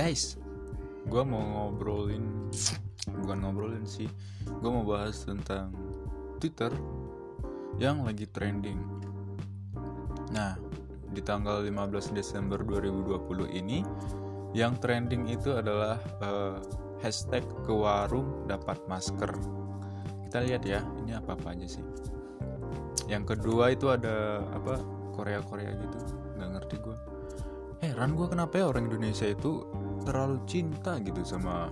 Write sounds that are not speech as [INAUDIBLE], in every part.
guys gue mau ngobrolin bukan ngobrolin sih gue mau bahas tentang Twitter yang lagi trending. Nah di tanggal 15 Desember 2020 ini yang trending itu adalah uh, hashtag ke warung dapat masker. Kita lihat ya ini apa apa aja sih. Yang kedua itu ada apa Korea Korea gitu nggak ngerti gue heran gue kenapa ya orang Indonesia itu terlalu cinta gitu sama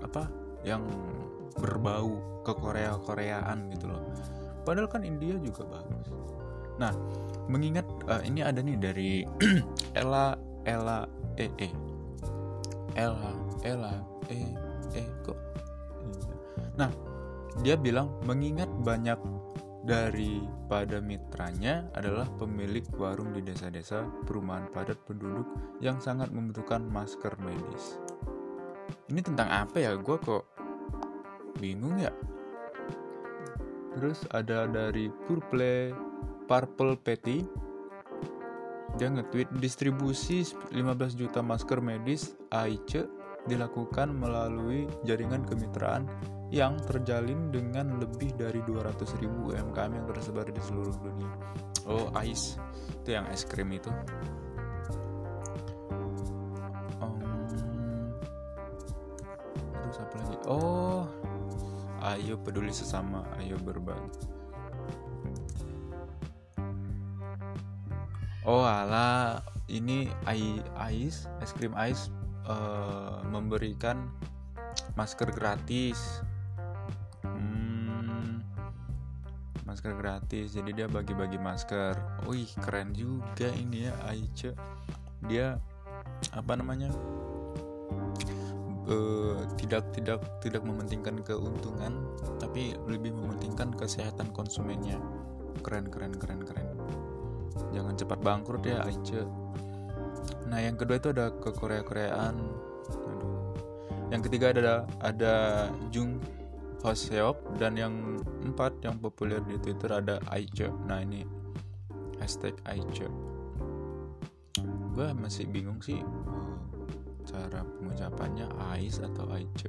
apa yang berbau ke Korea Koreaan gitu loh. Padahal kan India juga bagus. Nah mengingat uh, ini ada nih dari [CLEARS THROAT] Ella Ella E E. Ella Ella E E kok? Iya. nah dia bilang mengingat banyak daripada mitranya adalah pemilik warung di desa-desa perumahan padat penduduk yang sangat membutuhkan masker medis. Ini tentang apa ya? Gue kok bingung ya. Terus ada dari Purple Purple Petty dia nge-tweet distribusi 15 juta masker medis AICE dilakukan melalui jaringan kemitraan yang terjalin dengan lebih dari 200 ribu UMKM yang tersebar di seluruh dunia. Oh, ice itu yang es krim itu. Um, terus apa lagi? Oh, ayo peduli sesama, ayo berbagi. Oh ala, ini ice, es krim ice uh, memberikan masker gratis. Masker gratis. Jadi dia bagi-bagi masker. Wih keren juga ini ya Aice dia apa namanya uh, tidak tidak tidak mementingkan keuntungan tapi lebih mementingkan kesehatan konsumennya. Keren keren keren keren. Jangan cepat bangkrut ya Aice nah yang kedua itu ada ke Korea Koreaan yang ketiga ada ada Jung Hoseok dan yang empat yang populer di Twitter ada Aice. Nah ini hashtag Aice. Gue masih bingung sih cara pengucapannya Ais atau Aice.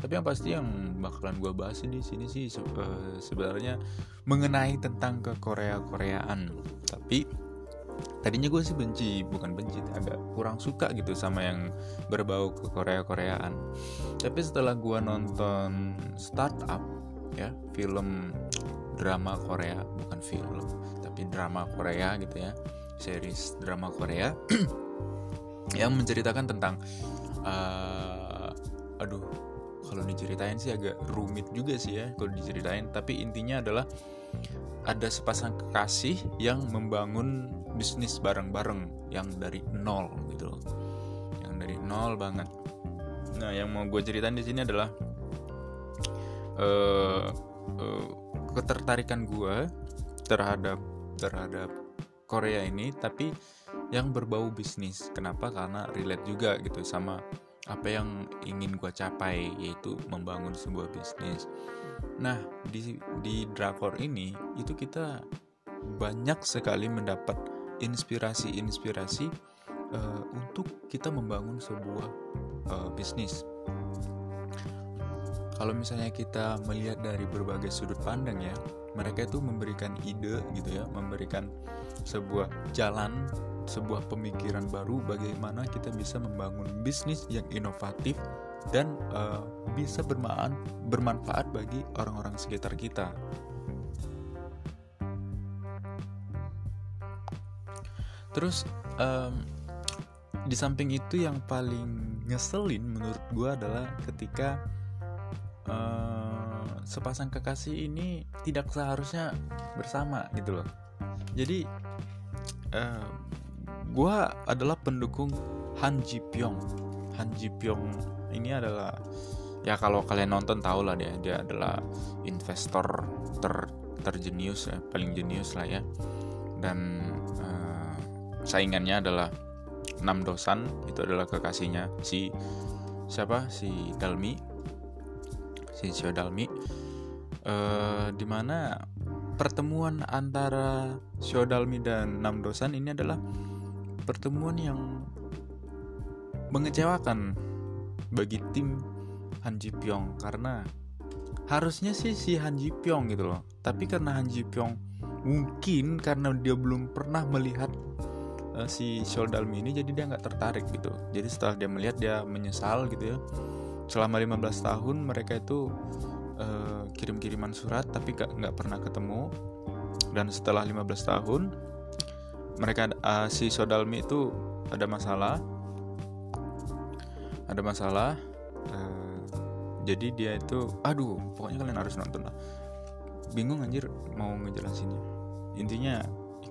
Tapi yang pasti yang bakalan gue bahas di sini sih eh, sebenarnya mengenai tentang ke Korea Koreaan. Tapi tadinya gue sih benci bukan benci agak kurang suka gitu sama yang berbau ke Korea Koreaan tapi setelah gue nonton startup ya film drama Korea bukan film tapi drama Korea gitu ya series drama Korea [CLEARS THROAT] yang menceritakan tentang uh, aduh kalau diceritain sih agak rumit juga sih ya kalau diceritain. Tapi intinya adalah ada sepasang kekasih yang membangun bisnis bareng-bareng yang dari nol gitu loh. Yang dari nol banget. Nah yang mau gue ceritain di sini adalah uh, uh, ketertarikan gue terhadap terhadap Korea ini tapi yang berbau bisnis. Kenapa? Karena relate juga gitu sama apa yang ingin gue capai yaitu membangun sebuah bisnis Nah, di di drakor ini itu kita banyak sekali mendapat inspirasi-inspirasi uh, untuk kita membangun sebuah uh, bisnis. Kalau misalnya kita melihat dari berbagai sudut pandang ya, mereka itu memberikan ide gitu ya, memberikan sebuah jalan, sebuah pemikiran baru bagaimana kita bisa membangun bisnis yang inovatif dan uh, bisa bermanfaat bermanfaat bagi orang-orang sekitar kita. Terus um, di samping itu yang paling ngeselin menurut gue adalah ketika uh, sepasang kekasih ini tidak seharusnya bersama gitu loh. Jadi uh, gue adalah pendukung Han Ji Pyong. Han Ji Pyong ini adalah ya kalau kalian nonton tau lah dia dia adalah investor ter terjenius ya paling jenius lah ya. Dan uh, saingannya adalah enam dosan itu adalah kekasihnya si siapa? Si Dalmi. Si Sio Dalmi. Uh, di mana pertemuan antara Sio Dalmi dan enam dosan ini adalah pertemuan yang mengecewakan bagi tim Han Ji Pyong karena harusnya sih si Han Ji Pyong gitu loh. Tapi karena Han Ji Pyong mungkin karena dia belum pernah melihat uh, si Sholdalmi ini jadi dia nggak tertarik gitu. Jadi setelah dia melihat dia menyesal gitu ya. Selama 15 tahun mereka itu uh, kirim-kiriman surat tapi gak, nggak pernah ketemu. Dan setelah 15 tahun mereka uh, si Sodalmi itu ada masalah. Ada masalah uh, jadi dia itu aduh pokoknya kalian harus nonton lah. Bingung anjir mau ngejelasinnya. Intinya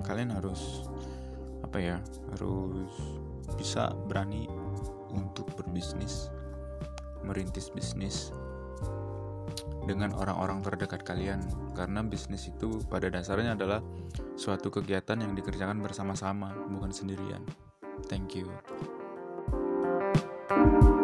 kalian harus apa ya harus bisa berani untuk berbisnis merintis bisnis dengan orang-orang terdekat kalian. Karena bisnis itu pada dasarnya adalah suatu kegiatan yang dikerjakan bersama-sama bukan sendirian. Thank you. thank you